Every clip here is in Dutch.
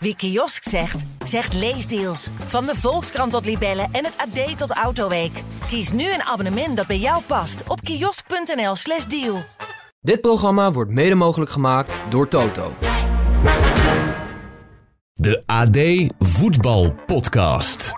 Wie kiosk zegt, zegt leesdeals. Van de Volkskrant tot Libellen en het AD tot Autoweek. Kies nu een abonnement dat bij jou past op kiosk.nl/slash deal. Dit programma wordt mede mogelijk gemaakt door Toto. De AD Voetbal Podcast.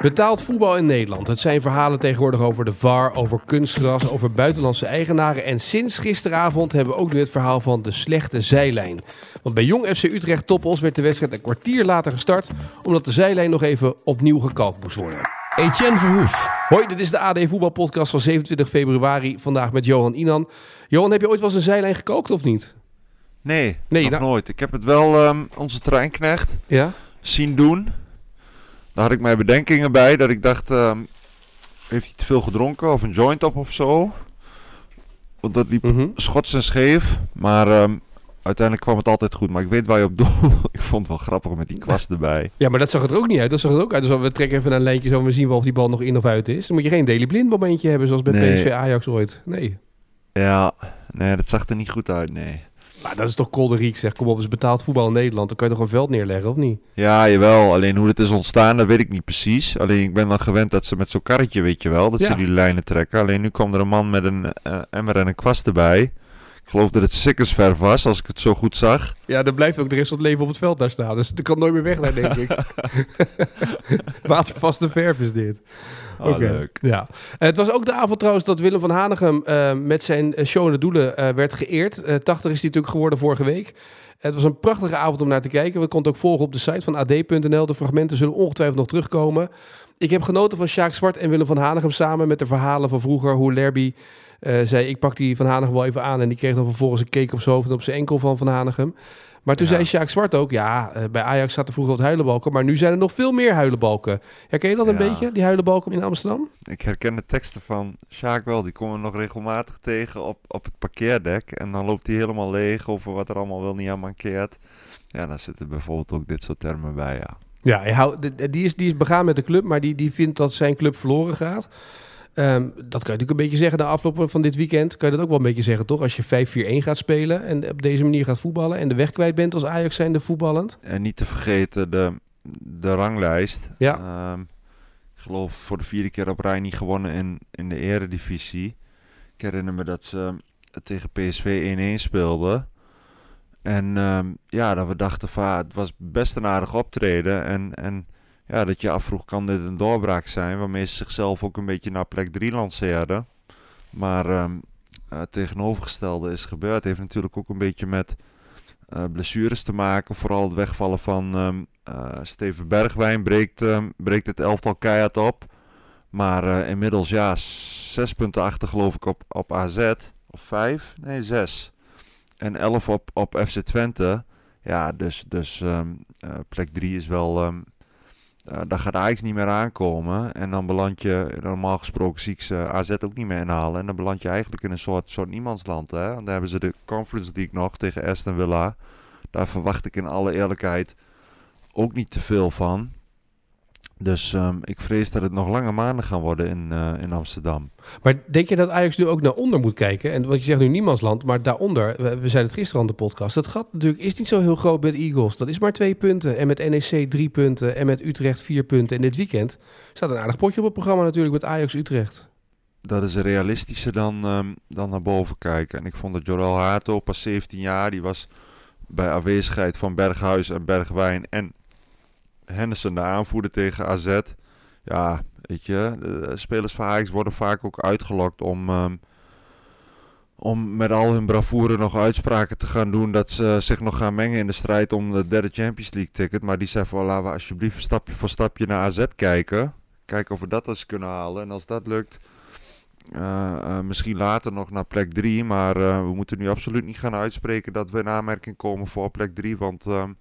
Betaald voetbal in Nederland. Het zijn verhalen tegenwoordig over de VAR, over kunstgras, over buitenlandse eigenaren. En sinds gisteravond hebben we ook nu het verhaal van de slechte zijlijn. Want bij Jong FC Utrecht Toppels werd de wedstrijd een kwartier later gestart, omdat de zijlijn nog even opnieuw gekalkt moest worden. Etienne Verhoef. Hoi, dit is de AD Voetbalpodcast van 27 februari. Vandaag met Johan Inan. Johan, heb je ooit wel eens een zijlijn gekookt of niet? Nee, Nee, nog nou- nooit. Ik heb het wel ehm, onze treinknecht Ja? zien doen. Daar had ik mijn bedenkingen bij dat ik dacht, ehm, heeft hij te veel gedronken of een joint op of zo? Want dat liep Mhm. schots en scheef, maar ehm, uiteindelijk kwam het altijd goed. Maar ik weet waar je op doel. ik vond het wel grappig met die kwast erbij. Ja, maar dat zag het er ook niet uit. Dat zag het ook uit. Dus we trekken even een lijntje zo en we zien wel of die bal nog in of uit is. Dan moet je geen Daily Blind momentje hebben zoals bij Nee. PSV Ajax ooit. Nee. Ja, nee, dat zag er niet goed uit, nee. Maar dat is toch kolderiek zeg. Kom op, het is betaald voetbal in Nederland. Dan kan je toch een veld neerleggen, of niet? Ja, jawel. Alleen hoe het is ontstaan, dat weet ik niet precies. Alleen ik ben dan gewend dat ze met zo'n karretje, weet je wel, dat Ja. ze die lijnen trekken. Alleen nu kwam er een man met een eh, emmer en een kwast erbij. Ik geloof dat het sikkersverf was, als ik het zo goed zag. Ja, dan blijft ook de rest van het leven op het veld daar staan. Dus dat kan nooit meer weg, denk ik. Watervaste verf is dit. Oh. Ja. Het was ook de avond trouwens dat Willem van Hanegem eh, met zijn eh, show in de doelen eh, werd geëerd. Eh 80 is hij natuurlijk geworden vorige week. Het was een prachtige avond om naar te kijken. We konden ook volgen op de site van ad.nl. De fragmenten zullen ongetwijfeld nog terugkomen. Ik heb genoten van Sjaak Zwart en Willem van Hanegem samen met de verhalen van vroeger. Hoe Lerby eh, zei, ik pak die Van Hanegem wel even aan. En die kreeg dan vervolgens een cake op zijn hoofd en op zijn enkel van Van Hanegem. Maar toen Ja. zei Sjaak Zwart ook, ja, eh, bij Ajax zaten vroeger wat huilenbalken. Maar nu zijn er nog veel meer huilenbalken. Herken je dat een Ja. beetje, die huilenbalken in Amsterdam? Ik herken de teksten van Sjaak wel. Die komen we nog regelmatig tegen op, op het parkeerdek. En dan loopt hij helemaal leeg over wat er allemaal wel niet aan mankeert. Ja, daar zitten bijvoorbeeld ook dit soort termen bij, ja. Ja, die, is, die is begaan met de club, maar die, die vindt dat zijn club verloren gaat. Ehm, dat kan je natuurlijk een beetje zeggen na afloop van dit weekend. Kan je dat ook wel een beetje zeggen, toch? Als je 5-4-1 gaat spelen en op deze manier gaat voetballen... en de weg kwijt bent als Ajax zijnde voetballend. En niet te vergeten de, de ranglijst. Ja. Ehm, ik geloof voor de vierde keer op rij niet gewonnen in, in de eredivisie. Ik herinner me dat ze tegen PSV 1-1 speelden. En ehm, ja, dat we dachten van ah, het was best een aardig optreden. En, en ja, dat je afvroeg kan dit een doorbraak zijn. Waarmee ze zichzelf ook een beetje naar plek 3 lanceerden. Maar ehm, eh, het tegenovergestelde is gebeurd. heeft natuurlijk ook een beetje met eh, blessures te maken. Vooral het wegvallen van ehm, eh, Steven Bergwijn breekt, ehm, breekt het elftal keihard op. Maar inmiddels ja, zes punten achter geloof ik op, op AZ. Of vijf? Nee, zes. En elf op, op FC Twente. Ja, dus, dus plek drie is wel... eh, daar gaat Ajax niet meer aankomen. En dan beland je, normaal gesproken zie ik ze AZ ook niet meer inhalen. En dan beland je eigenlijk in een soort, soort niemandsland. Hè? Dan hebben ze de Conference League nog tegen Aston Villa. Daar verwacht ik in alle eerlijkheid ook niet te veel van. Dus ehm, ik vrees dat het nog lange maanden gaan worden in, eh, in Amsterdam. Maar denk je dat Ajax nu ook naar onder moet kijken? En wat je zegt nu niemandsland, maar daaronder... We, we zeiden het gisteren aan de podcast. Het gat natuurlijk is niet zo heel groot met Eagles. Dat is maar twee punten. En met NEC drie punten. En met Utrecht vier punten. En dit weekend staat een aardig potje op het programma natuurlijk met Ajax Utrecht. Dat is realistischer dan, ehm, dan naar boven kijken. En ik vond dat Jorel Hato, pas 17 jaar, die was bij aanwezigheid van Berghuis en Bergwijn en Henderson de aanvoerder tegen AZ. Ja, weet je, de spelers van Ajax worden vaak ook uitgelokt om, ehm, om met al hun bravoure nog uitspraken te gaan doen dat ze zich nog gaan mengen in de strijd om de derde Champions League ticket. Maar die zeggen van laten we alsjeblieft stapje voor stapje naar AZ kijken. Kijken of we dat eens kunnen halen. En als dat lukt, eh, eh, misschien later nog naar plek 3. Maar eh, we moeten nu absoluut niet gaan uitspreken dat we in aanmerking komen voor plek 3. Want ehm,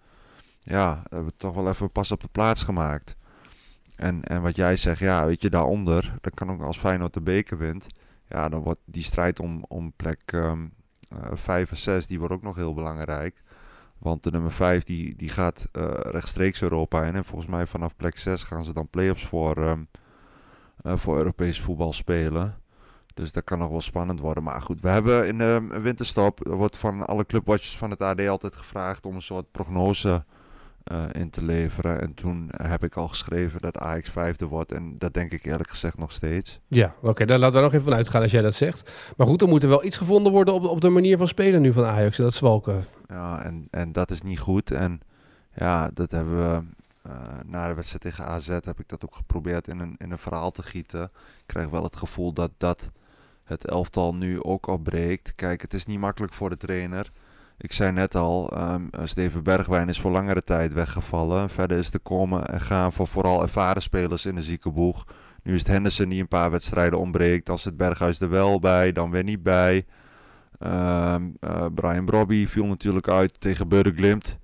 ja, we hebben toch wel even pas op de plaats gemaakt. En, en wat jij zegt, ja, weet je, daaronder, dat kan ook als Feyenoord de beker wint. Ja, dan wordt die strijd om, om plek ehm 5 en 6, die wordt ook nog heel belangrijk. Want de nummer 5 die, die gaat eh, rechtstreeks Europa in. En volgens mij vanaf plek 6 gaan ze dan play-offs voor, ehm, eh, voor Europees voetbal spelen. Dus dat kan nog wel spannend worden. Maar goed, we hebben in de winterstop, er wordt van alle clubwatchers van het AD altijd gevraagd om een soort prognose eh, in te leveren. En toen heb ik al geschreven dat Ajax vijfde wordt. En dat denk ik eerlijk gezegd nog steeds. Ja, oké, daar laten we nog even van uitgaan als jij dat zegt. Maar goed, er moet er wel iets gevonden worden op, op de manier van spelen nu van Ajax. En dat zwalken. Ja, en, en dat is niet goed. En ja, dat hebben we uh, na de wedstrijd tegen AZ heb ik dat ook geprobeerd in een, in een verhaal te gieten. Ik krijg wel het gevoel dat dat het elftal nu ook opbreekt. Kijk, het is niet makkelijk voor de trainer. Ik zei net al, um, Steven Bergwijn is voor langere tijd weggevallen. Verder is te komen en gaan voor vooral ervaren spelers in de ziekenboeg. Nu is het Henderson die een paar wedstrijden ontbreekt. Dan zit Berghuis er wel bij, dan weer niet bij. Um, uh, Brian Brobby viel natuurlijk uit tegen Burglimt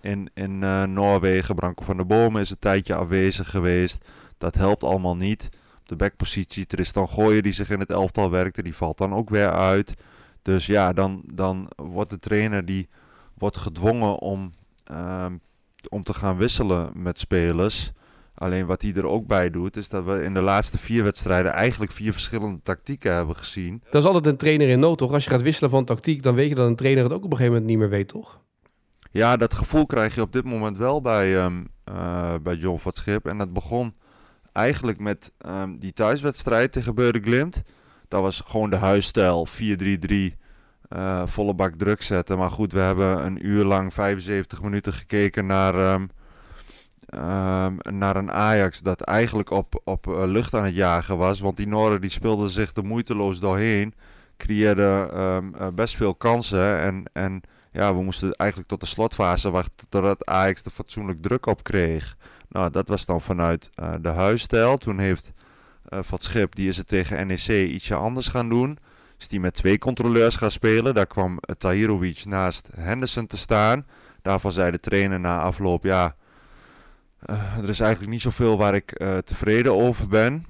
in, in uh, Noorwegen. Branko van der Bomen is een tijdje afwezig geweest. Dat helpt allemaal niet. Op de backpositie Tristan Gooien die zich in het elftal werkte, die valt dan ook weer uit. Dus ja, dan, dan wordt de trainer die wordt gedwongen om, uh, om te gaan wisselen met spelers. Alleen wat hij er ook bij doet, is dat we in de laatste vier wedstrijden eigenlijk vier verschillende tactieken hebben gezien. Dat is altijd een trainer in nood, toch? Als je gaat wisselen van tactiek, dan weet je dat een trainer het ook op een gegeven moment niet meer weet, toch? Ja, dat gevoel krijg je op dit moment wel bij, um, uh, bij John van Schip. En dat begon eigenlijk met um, die thuiswedstrijd tegen Beurde Glimt. Dat was gewoon de huisstijl, 4-3-3, uh, volle bak druk zetten. Maar goed, we hebben een uur lang, 75 minuten gekeken naar, um, naar een Ajax dat eigenlijk op, op uh, lucht aan het jagen was. Want die Noorden die speelden zich er moeiteloos doorheen. Creëerden best veel kansen en... en ja, we moesten eigenlijk tot de slotfase wachten totdat Ajax er fatsoenlijk druk op kreeg. Nou, dat was dan vanuit de huisstijl. Toen heeft uh, Van Schip, die is het tegen NEC ietsje anders gaan doen. Is die met twee controleurs gaan spelen. Daar kwam uh, Tahirovic naast Henderson te staan. Daarvan zei de trainer na afloop, ja, er is eigenlijk niet zoveel waar ik tevreden over ben.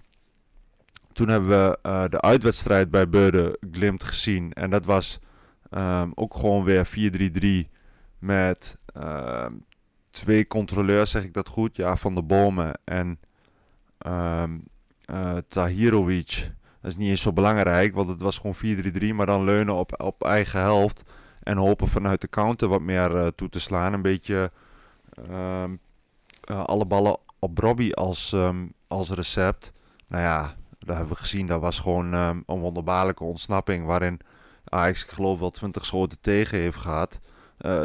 Toen hebben we de uitwedstrijd bij Beurde Glimt gezien. En dat was Um, ook gewoon weer 4-3-3 met um, twee controleurs, zeg ik dat goed? Ja, Van de Bomen en um, uh, Tahirovic. Dat is niet eens zo belangrijk, want het was gewoon 4-3-3, maar dan leunen op, op eigen helft. En hopen vanuit de counter wat meer uh, toe te slaan. Een beetje uh, alle ballen op Robbie als, als recept. Nou ja, dat hebben we gezien. Dat was gewoon een wonderbaarlijke ontsnapping waarin Ajax, ik geloof wel 20 schoten tegen heeft gehad.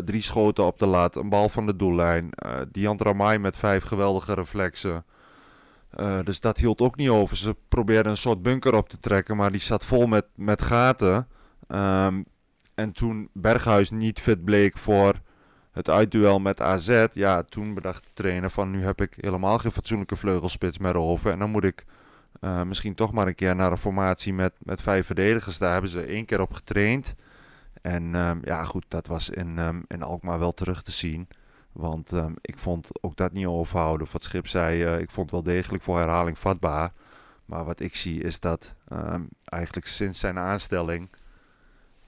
Drie schoten op de lat, een bal van de doellijn. Uh, Diant met vijf geweldige reflexen. Uh, dus dat hield ook niet over. Ze probeerden een soort bunker op te trekken, maar die zat vol met, met gaten. Um, en toen Berghuis niet fit bleek voor het uitduel met AZ, ja, toen bedacht de trainer van nu heb ik helemaal geen fatsoenlijke vleugelspits meer over. En dan moet ik uh, misschien toch maar een keer naar een formatie met, met vijf verdedigers. Daar hebben ze één keer op getraind. En um, ja, goed, dat was in, um, in Alkmaar wel terug te zien. Want um, ik vond ook dat niet overhouden. Wat Schip zei, uh, ik vond wel degelijk voor herhaling vatbaar. Maar wat ik zie is dat eigenlijk sinds zijn aanstelling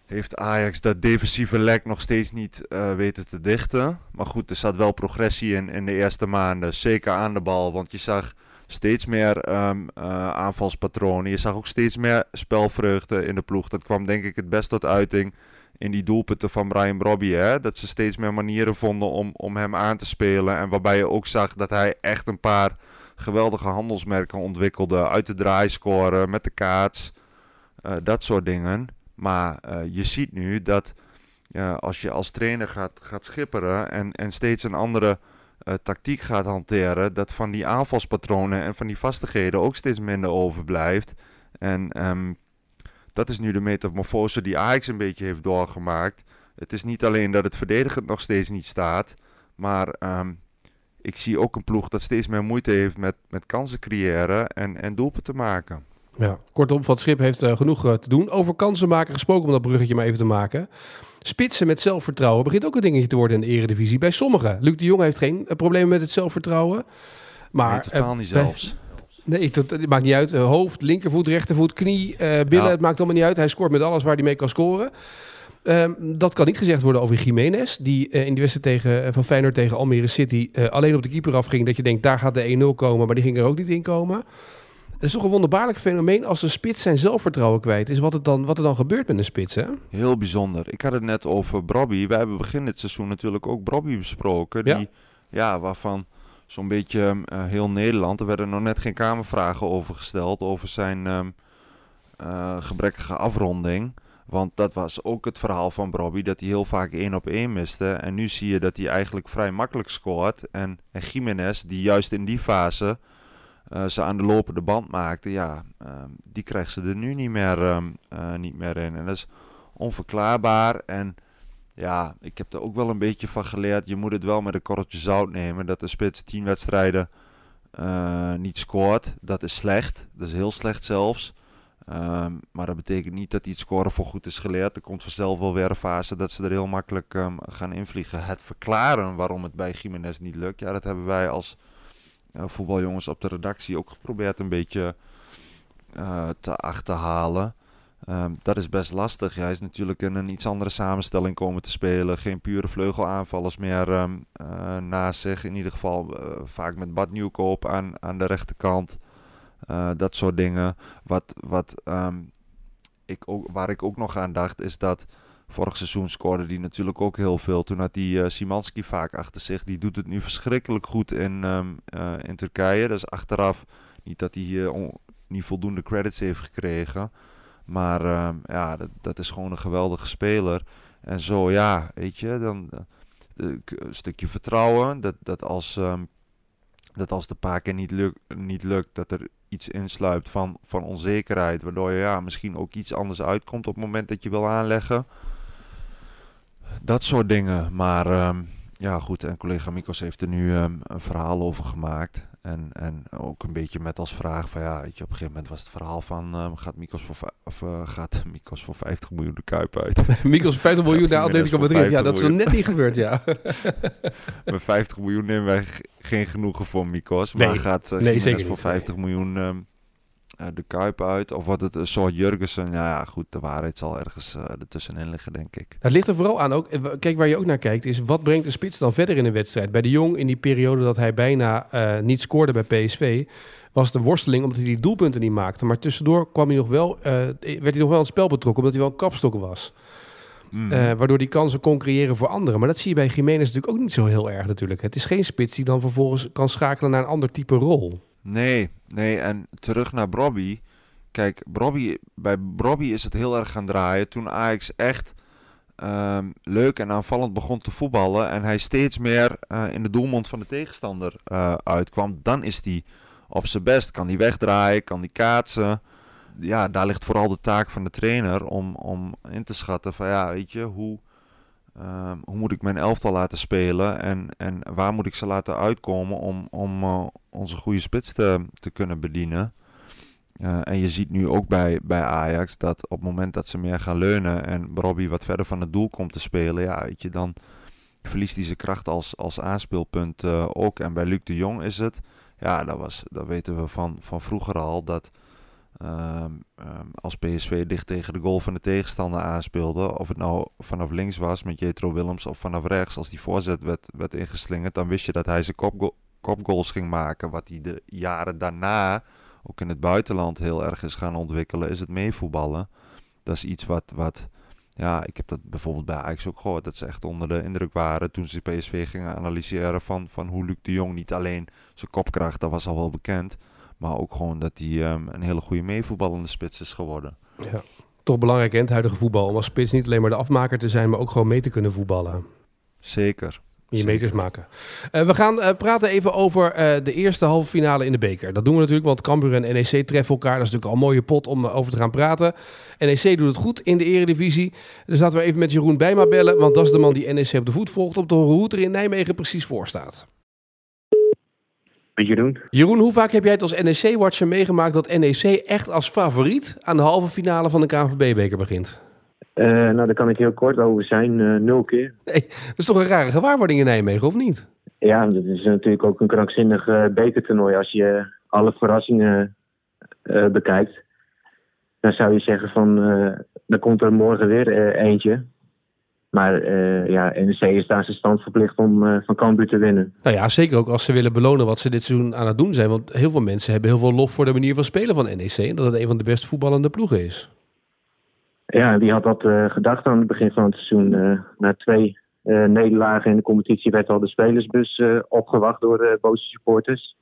heeft Ajax dat defensieve lek nog steeds niet uh, weten te dichten. Maar goed, er zat wel progressie in in de eerste maanden. Zeker aan de bal, want je zag steeds meer um, uh, aanvalspatronen. Je zag ook steeds meer spelvreugde in de ploeg. Dat kwam denk ik het best tot uiting in die doelpunten van Brian Brobby. Hè? Dat ze steeds meer manieren vonden om, om hem aan te spelen. En waarbij je ook zag dat hij echt een paar geweldige handelsmerken ontwikkelde. Uit de draaiscoren, met de kaats, uh, dat soort dingen. Maar uh, je ziet nu dat als je als trainer gaat, gaat schipperen en, en steeds een andere tactiek gaat hanteren, dat van die aanvalspatronen en van die vastigheden ook steeds minder overblijft. En um, dat is nu de metamorfose die Ajax een beetje heeft doorgemaakt. Het is niet alleen dat het verdedigend nog steeds niet staat, maar um, ik zie ook een ploeg dat steeds meer moeite heeft met, met kansen creëren en, en doelpen te maken. Ja, kortom, Van Schip heeft uh, genoeg uh, te doen. Over kansen maken gesproken, om dat bruggetje maar even te maken. Spitsen met zelfvertrouwen begint ook een dingetje te worden in de eredivisie. Bij sommigen. Luc de Jong heeft geen uh, problemen met het zelfvertrouwen. Maar, nee, totaal niet zelfs. Nee, het, het maakt niet uit. hoofd, linkervoet, rechtervoet, knie, billen. Ja. Het maakt allemaal niet uit. Hij scoort met alles waar hij mee kan scoren. Um, dat kan niet gezegd worden over Jiménez, die uh, in de wedstrijd tegen, uh, van Feyenoord tegen Almere City uh, alleen op de keeper afging. Dat je denkt, daar gaat de 1-0 komen, maar die ging er ook niet in komen. Het is toch een wonderbaarlijk fenomeen als een spits zijn zelfvertrouwen kwijt is. Wat, het dan, wat er dan gebeurt met een spits, hè? Heel bijzonder. Ik had het net over Brobby. Wij hebben begin dit seizoen natuurlijk ook Brobby besproken. Ja. Die ja, waarvan zo'n beetje eh, heel Nederland, er werden nog net geen kamervragen over gesteld over zijn ehm, eh, gebrekkige afronding. Want dat was ook het verhaal van Bobby, dat hij heel vaak één op één miste. En nu zie je dat hij eigenlijk vrij makkelijk scoort. En, en Jiménez, die juist in die fase uh, ze aan de lopende band maakte, ja, ehm, die krijgt ze er nu niet meer, niet meer in. En dat is onverklaarbaar. En ja, ik heb er ook wel een beetje van geleerd. Je moet het wel met een korreltje zout nemen. Dat de spits 10 wedstrijden uh, niet scoort. Dat is slecht. Dat is heel slecht zelfs. Um, maar dat betekent niet dat hij het scoren voor goed is geleerd. Er komt vanzelf wel weer een fase dat ze er heel makkelijk um, gaan invliegen. Het verklaren waarom het bij Jiménez niet lukt. Ja, dat hebben wij als uh, voetbaljongens op de redactie ook geprobeerd een beetje uh, te achterhalen. Um, dat is best lastig. Hij is natuurlijk in een iets andere samenstelling komen te spelen. Geen pure vleugelaanvallers meer um, naast zich. In ieder geval uh, vaak met Bad Nieuwkoop aan, aan de rechterkant. Uh, dat soort dingen. Wat, wat, um, ik ook, waar ik ook nog aan dacht is dat vorig seizoen scoorde hij natuurlijk ook heel veel. Toen had hij uh, Simanski vaak achter zich. Die doet het nu verschrikkelijk goed in, in Turkije. Dus achteraf niet dat hij hier niet voldoende credits heeft gekregen. Maar uh, ja, dat, dat, is gewoon een geweldige speler. En zo, ja, weet je, dan een stukje vertrouwen. Dat, dat, als, um, dat als de paar keer niet, luk, niet lukt, dat er iets insluipt van, van onzekerheid. Waardoor je ja, misschien ook iets anders uitkomt op het moment dat je wil aanleggen. Dat soort dingen. Maar um, ja, goed. En collega Mikos heeft er nu een verhaal over gemaakt. En, en ook een beetje met als vraag van ja, weet je, op een gegeven moment was het verhaal van um, gaat Mikos voor, of, uh, gaat Mikos voor 50 miljoen de Kuip uit? Mikos voor 50 miljoen naar Atletico Madrid. Ja, dat is er net niet gebeurd, ja. Met 50 miljoen nemen wij geen genoegen voor Mikos. Maar nee, gaat uh, nee, zeker voor niet, 50 nee. miljoen uh, de Kuip uit? Of wordt het een soort Jurgensen? Ja, ja, goed, de waarheid zal ergens uh, ertussenin liggen, denk ik. Het ligt er vooral aan ook. Kijk, waar je ook naar kijkt, is wat brengt de spits dan verder in een wedstrijd? Bij de Jong, in die periode dat hij bijna uh, niet scoorde bij PSV, was de worsteling omdat hij die doelpunten niet maakte. Maar tussendoor kwam hij nog wel, uh, werd hij nog wel aan het spel betrokken, omdat hij wel een kapstok was. Mm. Uh, waardoor die kansen kon creëren voor anderen. Maar dat zie je bij Jiménez natuurlijk ook niet zo heel erg natuurlijk. Het is geen spits die dan vervolgens kan schakelen naar een ander type rol. Nee, nee. En terug naar Brobby. Kijk, Brobby, bij Brobby is het heel erg gaan draaien. Toen Ajax echt um, leuk en aanvallend begon te voetballen. En hij steeds meer uh, in de doelmond van de tegenstander uh, uitkwam. Dan is hij op zijn best. Kan hij wegdraaien, kan hij kaatsen. Ja, daar ligt vooral de taak van de trainer om, om in te schatten van ja, weet je, hoe, um, hoe moet ik mijn elftal laten spelen en, en waar moet ik ze laten uitkomen om, om uh, onze goede spits te, te kunnen bedienen. Uh, en je ziet nu ook bij, bij Ajax dat op het moment dat ze meer gaan leunen en Robbie wat verder van het doel komt te spelen, ja, weet je, dan verliest hij zijn kracht als, als aanspeelpunt uh, ook. En bij Luc de Jong is het, ja, dat, was, dat weten we van, van vroeger al, dat um, um, als PSV dicht tegen de goal van de tegenstander aanspeelde, of het nou vanaf links was met Jetro Willems of vanaf rechts, als die voorzet werd, werd ingeslingerd, dan wist je dat hij zijn kopgo kopgoals ging maken. Wat hij de jaren daarna ook in het buitenland heel erg is gaan ontwikkelen, is het meevoetballen. Dat is iets wat, wat ja, ik heb dat bijvoorbeeld bij Ajax ook gehoord, dat ze echt onder de indruk waren toen ze PSV gingen analyseren van, van hoe Luc de Jong niet alleen zijn kopkracht, dat was al wel bekend, maar ook gewoon dat hij um, een hele goede meevoetballende spits is geworden. Ja, toch belangrijk in het huidige voetbal om als spits niet alleen maar de afmaker te zijn, maar ook gewoon mee te kunnen voetballen. Zeker. Je meters maken. Uh, we gaan uh, praten even over uh, de eerste halve finale in de beker. Dat doen we natuurlijk, want Cambuur en NEC treffen elkaar. Dat is natuurlijk al een mooie pot om over te gaan praten. NEC doet het goed in de eredivisie. Dus laten we even met Jeroen Bijma bellen, want dat is de man die NEC op de voet volgt... om te horen hoe het er in Nijmegen precies voor staat. Met Jeroen. Jeroen, hoe vaak heb jij het als NEC-watcher meegemaakt dat NEC echt als favoriet aan de halve finale van de KNVB-beker begint? Uh, nou, daar kan ik heel kort over zijn. Uh, nul keer. Nee, dat is toch een rare gewaarwording in Nijmegen, of niet? Ja, dat is natuurlijk ook een krankzinnig uh, bekertoernooi. Als je alle verrassingen bekijkt, dan zou je zeggen van, dan komt er morgen weer eentje. Maar ja, NEC is daar zijn stand verplicht om van Cambuur te winnen. Nou ja, zeker ook als ze willen belonen wat ze dit seizoen aan het doen zijn. Want heel veel mensen hebben heel veel lof voor de manier van spelen van NEC. En dat het een van de best voetballende ploegen is. Ja, die had dat uh, gedacht aan het begin van het seizoen. Na twee eh, nederlagen in de competitie werd al de spelersbus eh, opgewacht door boze supporters.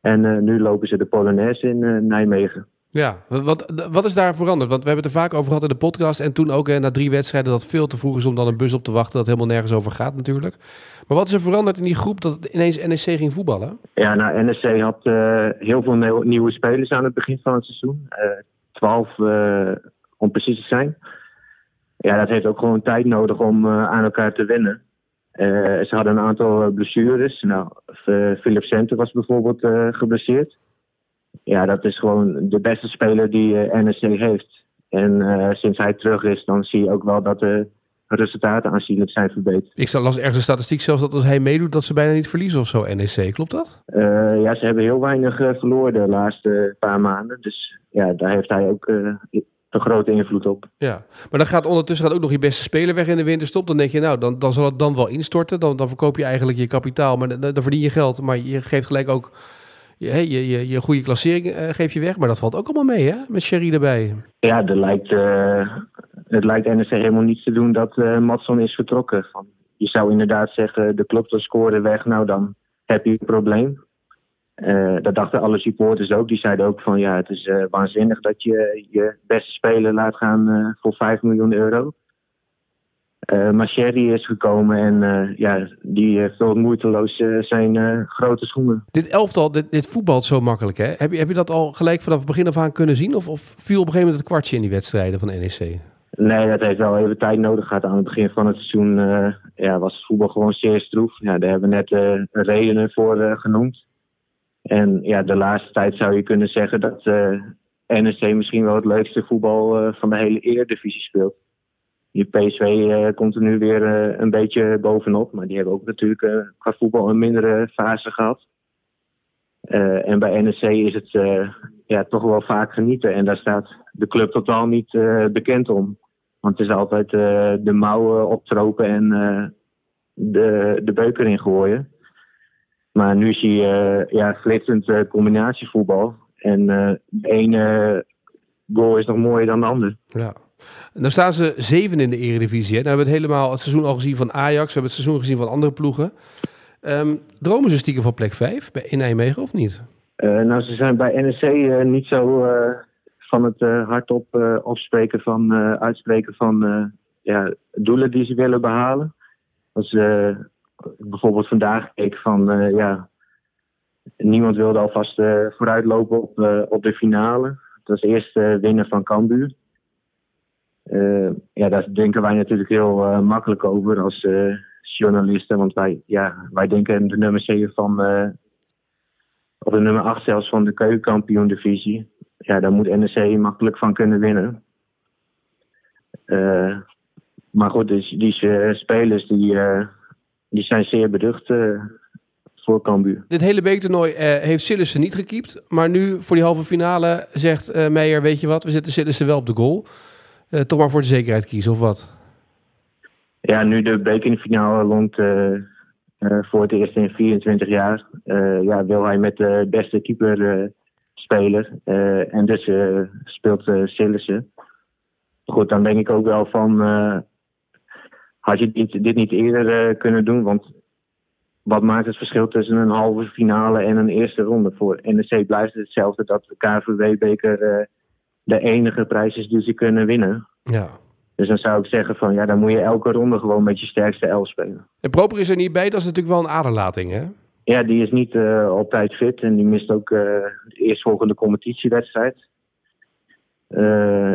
En nu lopen ze de Polonaise in Nijmegen. Ja, wat, wat is daar veranderd? Want we hebben het er vaak over gehad in de podcast. En toen ook na drie wedstrijden dat veel te vroeg is om dan een bus op te wachten. Dat helemaal nergens over gaat natuurlijk. Maar wat is er veranderd in die groep dat ineens NEC ging voetballen? Ja, nou NEC had heel veel nieuwe spelers aan het begin van het seizoen. Twaalf om precies te zijn ja, dat heeft ook gewoon tijd nodig om uh, aan elkaar te wennen. Uh, ze hadden een aantal blessures. Nou, Philip Center was bijvoorbeeld uh, geblesseerd. Ja, dat is gewoon de beste speler die NSC heeft. En sinds hij terug is, dan zie je ook wel dat de resultaten aanzienlijk zijn verbeterd. Ik las ergens een statistiek zelfs dat als hij meedoet, dat ze bijna niet verliezen of zo, NEC. Klopt dat? ja, ze hebben heel weinig verloren de laatste paar maanden. Dus ja, daar heeft hij ook een grote invloed op. Ja, maar dan gaat ondertussen gaat ook nog je beste speler weg in de winterstop. Dan denk je, nou, dan, dan zal het dan wel instorten. Dan, dan verkoop je eigenlijk je kapitaal, maar dan, dan verdien je geld. Maar je geeft gelijk ook je, je, je, je goede klassering uh, geef je weg. Maar dat valt ook allemaal mee, hè? Met Sherry erbij. Ja, er lijkt, uh, het lijkt NSC helemaal niets te doen dat uh, Matson is vertrokken. Je zou inderdaad zeggen, de club scoorde weg. Nou, dan heb je een probleem. Dat dachten alle supporters ook. Die zeiden ook van ja, het is waanzinnig dat je je beste speler laat gaan voor 5 miljoen euro. Maar Sherry is gekomen en ja, die vult moeiteloos zijn grote schoenen. Dit elftal, dit, dit voetbalt zo makkelijk hè? Heb je, heb je dat al gelijk vanaf het begin af aan kunnen zien? Of, of viel op een gegeven moment het kwartje in die wedstrijden van NEC? Nee, dat heeft wel even tijd nodig gehad. Aan het begin van het seizoen ja, was het voetbal gewoon zeer stroef. Ja, daar hebben we net redenen voor genoemd. En ja, de laatste tijd zou je kunnen zeggen dat uh, eh, NEC misschien wel het leukste voetbal uh, van de hele Eredivisie speelt. Die PSV eh, komt er nu weer een beetje bovenop, maar die hebben ook natuurlijk qua voetbal een mindere fase gehad. en bij NEC is het ja, toch wel vaak genieten. En daar staat de club totaal niet bekend om. Want het is altijd de mouwen optropen en de, de beuken in gooien. Maar nu zie je ja, flitsend combinatievoetbal. En de ene goal is nog mooier dan de andere. Ja. Nou staan ze zeven in de Eredivisie. Hè? Hebben we het helemaal het seizoen al gezien van Ajax. We hebben het seizoen gezien van andere ploegen. Um, dromen ze stiekem van plek 5 in Nijmegen of niet? nou, ze zijn bij NEC niet zo van het hardop opspreken van, uitspreken van ja, doelen die ze willen behalen. Als bijvoorbeeld vandaag keek van ja, niemand wilde alvast vooruitlopen op, op de finale. Het was eerst winnen van Cambuur. Ja, daar denken wij natuurlijk heel makkelijk over als journalisten. Want wij, ja, wij denken de nummer 7 van, of de nummer 8 zelfs van de keukenkampioen divisie. Ja, daar moet NEC makkelijk van kunnen winnen. maar goed, dus die spelers die die zijn zeer beducht voor Cambuur. Dit hele beektoernooi heeft Sillissen niet gekiept. Maar nu voor die halve finale zegt Meijer, weet je wat, we zetten Sillissen wel op de goal. Toch maar voor de zekerheid kiezen, of wat? Ja, nu de bekerfinale longt voor het eerst in 24 jaar. ja, wil hij met de beste keeper spelen. en dus speelt Sillissen. Goed, dan denk ik ook wel van had je dit, dit niet eerder uh, kunnen doen? Want wat maakt het verschil tussen een halve finale en een eerste ronde? Voor NEC blijft het hetzelfde dat de KVW-beker uh, eh, de enige prijs is die ze kunnen winnen. Ja. Dus dan zou ik zeggen van ja, dan moet je elke ronde gewoon met je sterkste elf spelen. En Proper is er niet bij, dat is natuurlijk wel een aderlating hè? Ja, die is niet uh, op tijd fit en die mist ook uh, de eerstvolgende competitiewedstrijd.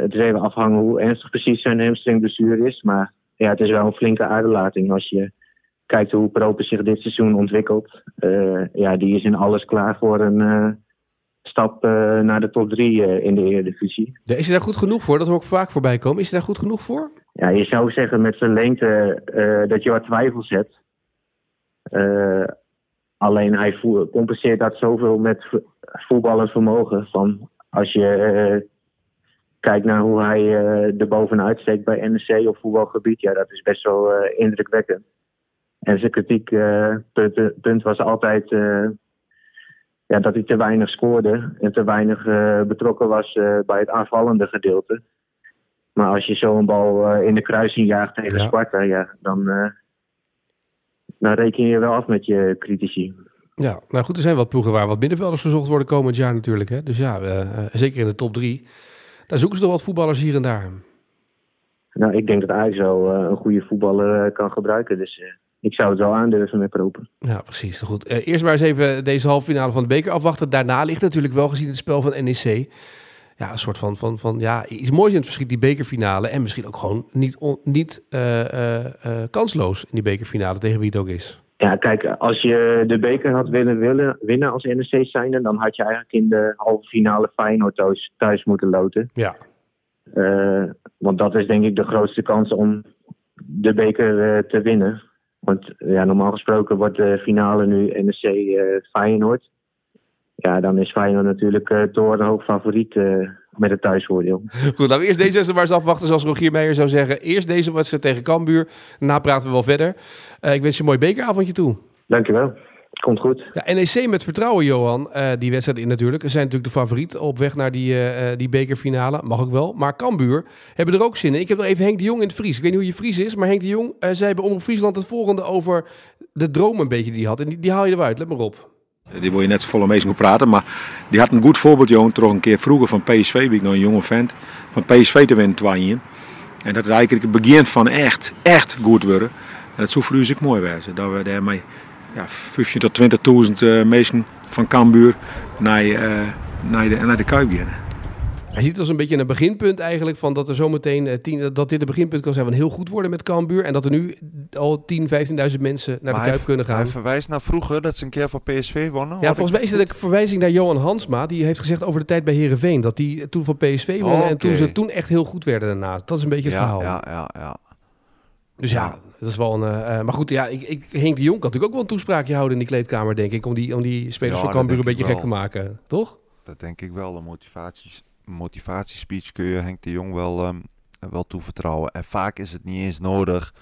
het is even afhangen hoe ernstig precies zijn hamstringblessure is, maar ja, het is wel een flinke aderlating als je kijkt hoe Proper zich dit seizoen ontwikkelt. Ja, die is in alles klaar voor een stap uh, naar de top 3 in de Eredivisie. Is hij daar goed genoeg voor? Dat hoor ik vaak voorbij komen. Is hij daar goed genoeg voor? Ja, je zou zeggen met zijn lengte dat je wat twijfels hebt. alleen hij compenseert dat zoveel met voetballend vermogen. Van als je kijk naar hoe hij er bovenuit steekt bij NEC op voetbalgebied, ja, dat is best wel indrukwekkend. En zijn kritiekpunt punt was altijd ja, dat hij te weinig scoorde en te weinig betrokken was bij het aanvallende gedeelte. Maar als je zo'n bal in de kruising jaagt tegen ja. Sparta, ja, dan dan reken je wel af met je critici. Ja, nou goed, er zijn wat ploegen waar wat middenvelders gezocht worden komend jaar natuurlijk. Hè? Dus ja, eh, eh, zeker in de top drie. Daar zoeken ze toch wat voetballers hier en daar. Nou, ik denk dat Ajax wel eh, een goede voetballer eh, kan gebruiken. Dus eh, ik zou het wel aandurven met Propen. Ja, precies. Goed. Eh, eerst maar eens even deze halve finale van de beker afwachten. Daarna ligt natuurlijk wel gezien het spel van NEC. Ja, een soort van, van, van ja, iets moois in het verschiet, die bekerfinale. En misschien ook gewoon niet, on- niet eh, eh, kansloos in die bekerfinale tegen wie het ook is. Ja, kijk, als je de beker had willen, willen winnen als NEC zijnde, dan had je eigenlijk in de halve finale Feyenoord thuis, thuis moeten loten. Ja. Want dat is denk ik de grootste kans om de beker te winnen. Want ja, normaal gesproken wordt de finale nu NEC eh Feyenoord. Ja, dan is Feyenoord natuurlijk eh torenhoog favoriet eh, met het thuisvoordeel. Goed, laten we eerst deze wedstrijd maar eens afwachten. Zoals Rogier Meijer zou zeggen. Eerst deze wedstrijd tegen Cambuur. Daarna praten we wel verder. Ik wens je een mooi bekeravondje toe. Dankjewel. Komt goed. Ja, NEC met vertrouwen, Johan. Eh, die wedstrijd in natuurlijk. Ze zijn natuurlijk de favoriet op weg naar die, eh, eh, die bekerfinale. Mag ook wel. Maar Cambuur hebben er ook zin in. Ik heb nog even Henk de Jong in het Fries. Ik weet niet hoe je Fries is. Maar Henk de Jong eh, zei bij Omroep Friesland het volgende over de droom een beetje die hij had. En die, die haal je eruit. Let maar op. Die wil je net zo volle mee praten. Maar die had een goed voorbeeld, jongen, toch een keer vroeger van PSV, wie ik nog een jonge vent, van PSV te winnen twaaien. En dat is eigenlijk het begin van echt, echt goed worden. En dat zou voor u ook mooi wezen. Dat we daarmee ja, 15 tot 20.000 eh mensen van Cambuur naar, eh, naar, de, naar de Kuip gaan. Hij ziet het als een beetje een beginpunt eigenlijk. Van dat er zometeen eh, tien, dat dit een beginpunt kan zijn van heel goed worden met Cambuur. En dat er nu al 10, 15.000 mensen naar Maar de hij- Kuip kunnen gaan. Hij verwijst naar vroeger dat ze een keer van PSV wonnen. Ja, volgens mij is het een verwijzing naar Johan Hansma. Die heeft gezegd over de tijd bij Herenveen dat die toen van PSV wonnen. En toen ze toen echt heel goed werden daarna. Dat is een beetje het ja, verhaal. ja, ja, ja. Dus ja, dat is wel een. eh, eh, maar goed, ja, ik, ik, Henk de Jong kan natuurlijk ook wel een toespraakje houden in die kleedkamer, denk ik. Om die, om die spelers Ja, van Cambuur een beetje gek te maken. Toch? Dat denk ik wel. Een motivaties, motivatiespeech kun je Henk de Jong wel, ehm, wel toevertrouwen. En vaak is het niet eens nodig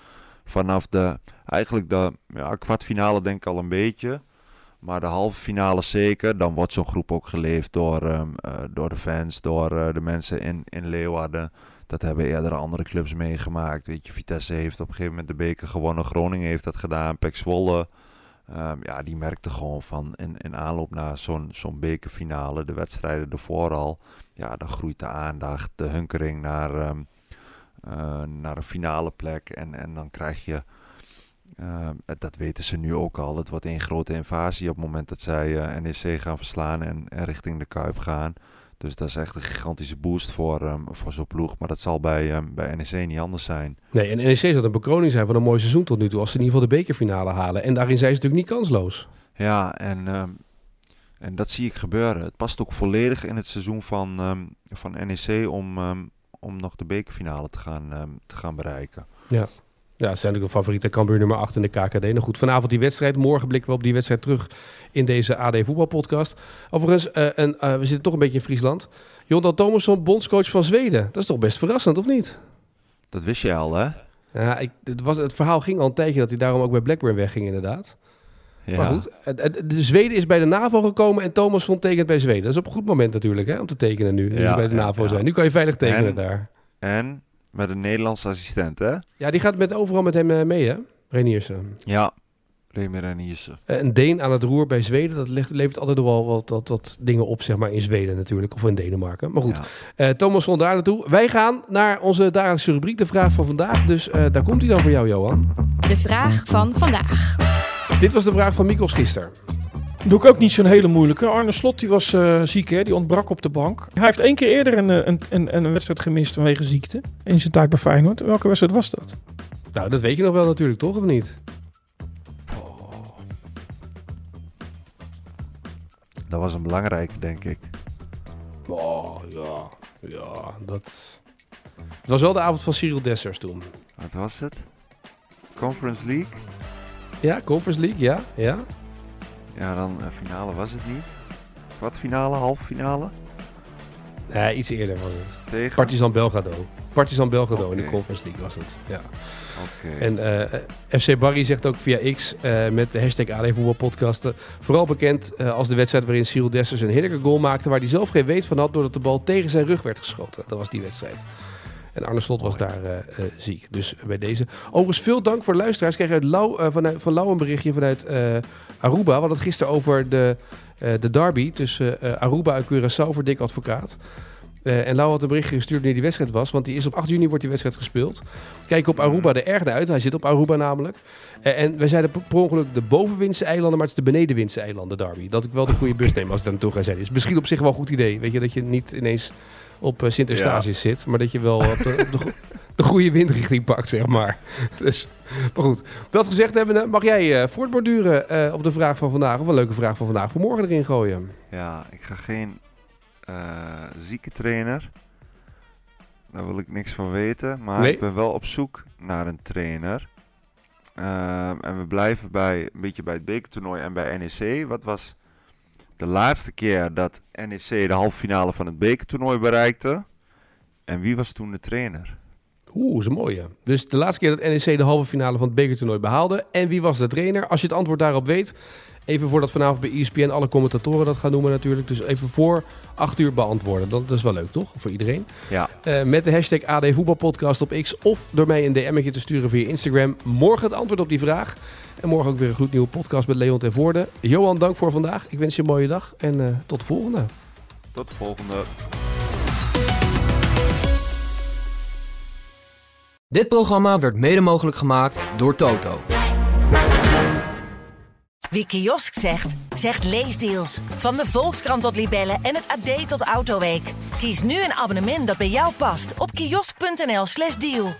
vanaf de, eigenlijk de ja, kwartfinale denk ik al een beetje. Maar de halve finale zeker. Dan wordt zo'n groep ook geleefd door, ehm, eh, door de fans, door de mensen in, in Leeuwarden. Dat hebben eerder andere clubs meegemaakt. Weet je, Vitesse heeft op een gegeven moment de beker gewonnen. Groningen heeft dat gedaan. Pek Zwolle. Ehm, ja, die merkte gewoon van in, in aanloop naar zo'n zo'n bekerfinale, de wedstrijden ervoor al. Ja, dan groeit de aandacht, de hunkering naar, eh, naar een finale plek. En, en dan krijg je, ehm, dat weten ze nu ook al, het wordt één grote invasie op het moment dat zij eh, NEC gaan verslaan en, en richting de Kuip gaan. Dus dat is echt een gigantische boost voor, ehm, voor zo'n ploeg. Maar dat zal bij, ehm, bij NEC niet anders zijn. Nee, en NEC zal een bekroning zijn van een mooi seizoen tot nu toe. Als ze in ieder geval de bekerfinale halen. En daarin zijn ze natuurlijk niet kansloos. Ja, en, ehm, en dat zie ik gebeuren. Het past ook volledig in het seizoen van, van NEC om, om nog de bekerfinale te gaan, te gaan bereiken. Ja, ze zijn natuurlijk een favoriete Cambuur nummer 8 in de KKD. Nou goed, vanavond die wedstrijd. Morgen blikken we op die wedstrijd terug in deze AD voetbalpodcast. Overigens, eh, en, eh, we zitten toch een beetje in Friesland. Jonathan Thomasson, bondscoach van Zweden. Dat is toch best verrassend, of niet? Dat wist je al, hè? Ja, ik, het, was, het verhaal ging al een tijdje dat hij daarom ook bij Blackburn wegging, inderdaad. Ja. Maar goed, de Zweden is bij de NAVO gekomen en Thomasson tekent bij Zweden. Dat is op een goed moment natuurlijk, hè, om te tekenen nu. Ja, bij de ja, NAVO ja. zijn. Nu kan je veilig tekenen En- daar. En met een Nederlandse assistent, hè? Ja, die gaat met, overal met hem eh, mee, hè? Reniersen. Ja. Remy Reniersen. Eh, Een Deen aan het roer bij Zweden, dat legt- levert altijd wel wat, wat, wat dingen op, zeg maar, in Zweden natuurlijk. Of in Denemarken. Maar goed, Ja. eh Thomas van daar naartoe. Wij gaan naar onze dagelijkse rubriek, de vraag van vandaag. Dus eh, daar komt hij dan voor jou, Johan. De vraag van vandaag. Dit was de vraag van Mikos gisteren. Doe ik ook niet zo'n hele moeilijke. Arne Slot die was eh, ziek, hè? die ontbrak op de bank. Hij heeft één keer eerder een, eh, een, een, een wedstrijd gemist vanwege ziekte. In zijn taak bij Feyenoord. Welke wedstrijd was dat? Nou, dat weet je nog wel natuurlijk, toch? Of niet? Dat was een belangrijke, denk ik. Oh, ja. Ja, dat... Het was wel de avond van Cyril Dessers toen. Wat was het? Conference League? Ja, Conference League, ja. ja. Ja, dan eh, finale was het niet. Kwartfinale, halve finale? Nee, iets eerder was het. Tegen? Partizan Belgrado. Partizan Belgrado in de. Conference League was het. Ja. Oké. En eh, FC Barry zegt ook via X eh, met de hashtag AD Voetbalpodcasten. Vooral bekend als de wedstrijd waarin Cyril Dessers een heerlijke goal maakte. Waar hij zelf geen weet van had doordat de bal tegen zijn rug werd geschoten. Dat was die wedstrijd. En Arne Slot was daar eh, eh, ziek. Dus bij deze. Overigens, veel dank voor de luisteraars. Ik kreeg uit Lau, eh, vanuit, van Lau een berichtje vanuit Aruba. We hadden het gisteren over de, de derby tussen Aruba en Curaçao voor Dick Advocaat. En Lau had een berichtje gestuurd wanneer die wedstrijd was. Want die is op 8 juni wordt die wedstrijd gespeeld. Kijk op Aruba er erg naar uit. Hij zit op Aruba namelijk. En wij zeiden per- per ongeluk de bovenwindse eilanden, maar het is de benedenwindse eilanden derby. Dat ik wel de goede bus neem als ik daar naartoe ga zijn. Is misschien op zich wel een goed idee. Weet je, dat je niet ineens op eh, Sint Eustatius zit. Maar dat je wel op de, op de, go- de goede windrichting pakt, zeg maar. Dus, maar goed. Dat gezegd hebbende, mag jij eh, voortborduren eh, op de vraag van vandaag. Of een leuke vraag van vandaag voor morgen erin gooien. Ja, ik ga geen zieke trainer. Daar wil ik niks van weten. Maar Nee. ik ben wel op zoek naar een trainer. Ehm, en we blijven bij, een beetje bij het bekertoernooi en bij NEC. Wat was de laatste keer dat NEC de halve finale van het bekertoernooi bereikte? En wie was toen de trainer? Oeh, is een mooie. Dus de laatste keer dat NEC de halve finale van het bekertoernooi behaalde. En wie was de trainer? Als je het antwoord daarop weet. Even voordat vanavond bij ESPN alle commentatoren dat gaan noemen natuurlijk. Dus even voor 8 uur beantwoorden. Dat, dat is wel leuk, toch? Voor iedereen. Ja, Eh, met de hashtag AD Voetbalpodcast op X. Of door mij een DM'tje te sturen via Instagram. Morgen het antwoord op die vraag. En morgen ook weer een gloednieuwe podcast met Leon ten Voorde. Johan, dank voor vandaag. Ik wens je een mooie dag. En eh, tot de volgende. tot de volgende. Dit programma werd mede mogelijk gemaakt door Toto. Wie kiosk zegt, zegt leesdeals. Van de Volkskrant tot Libellen en het AD tot Autoweek. Kies nu een abonnement dat bij jou past op kiosk.nl/slash deal.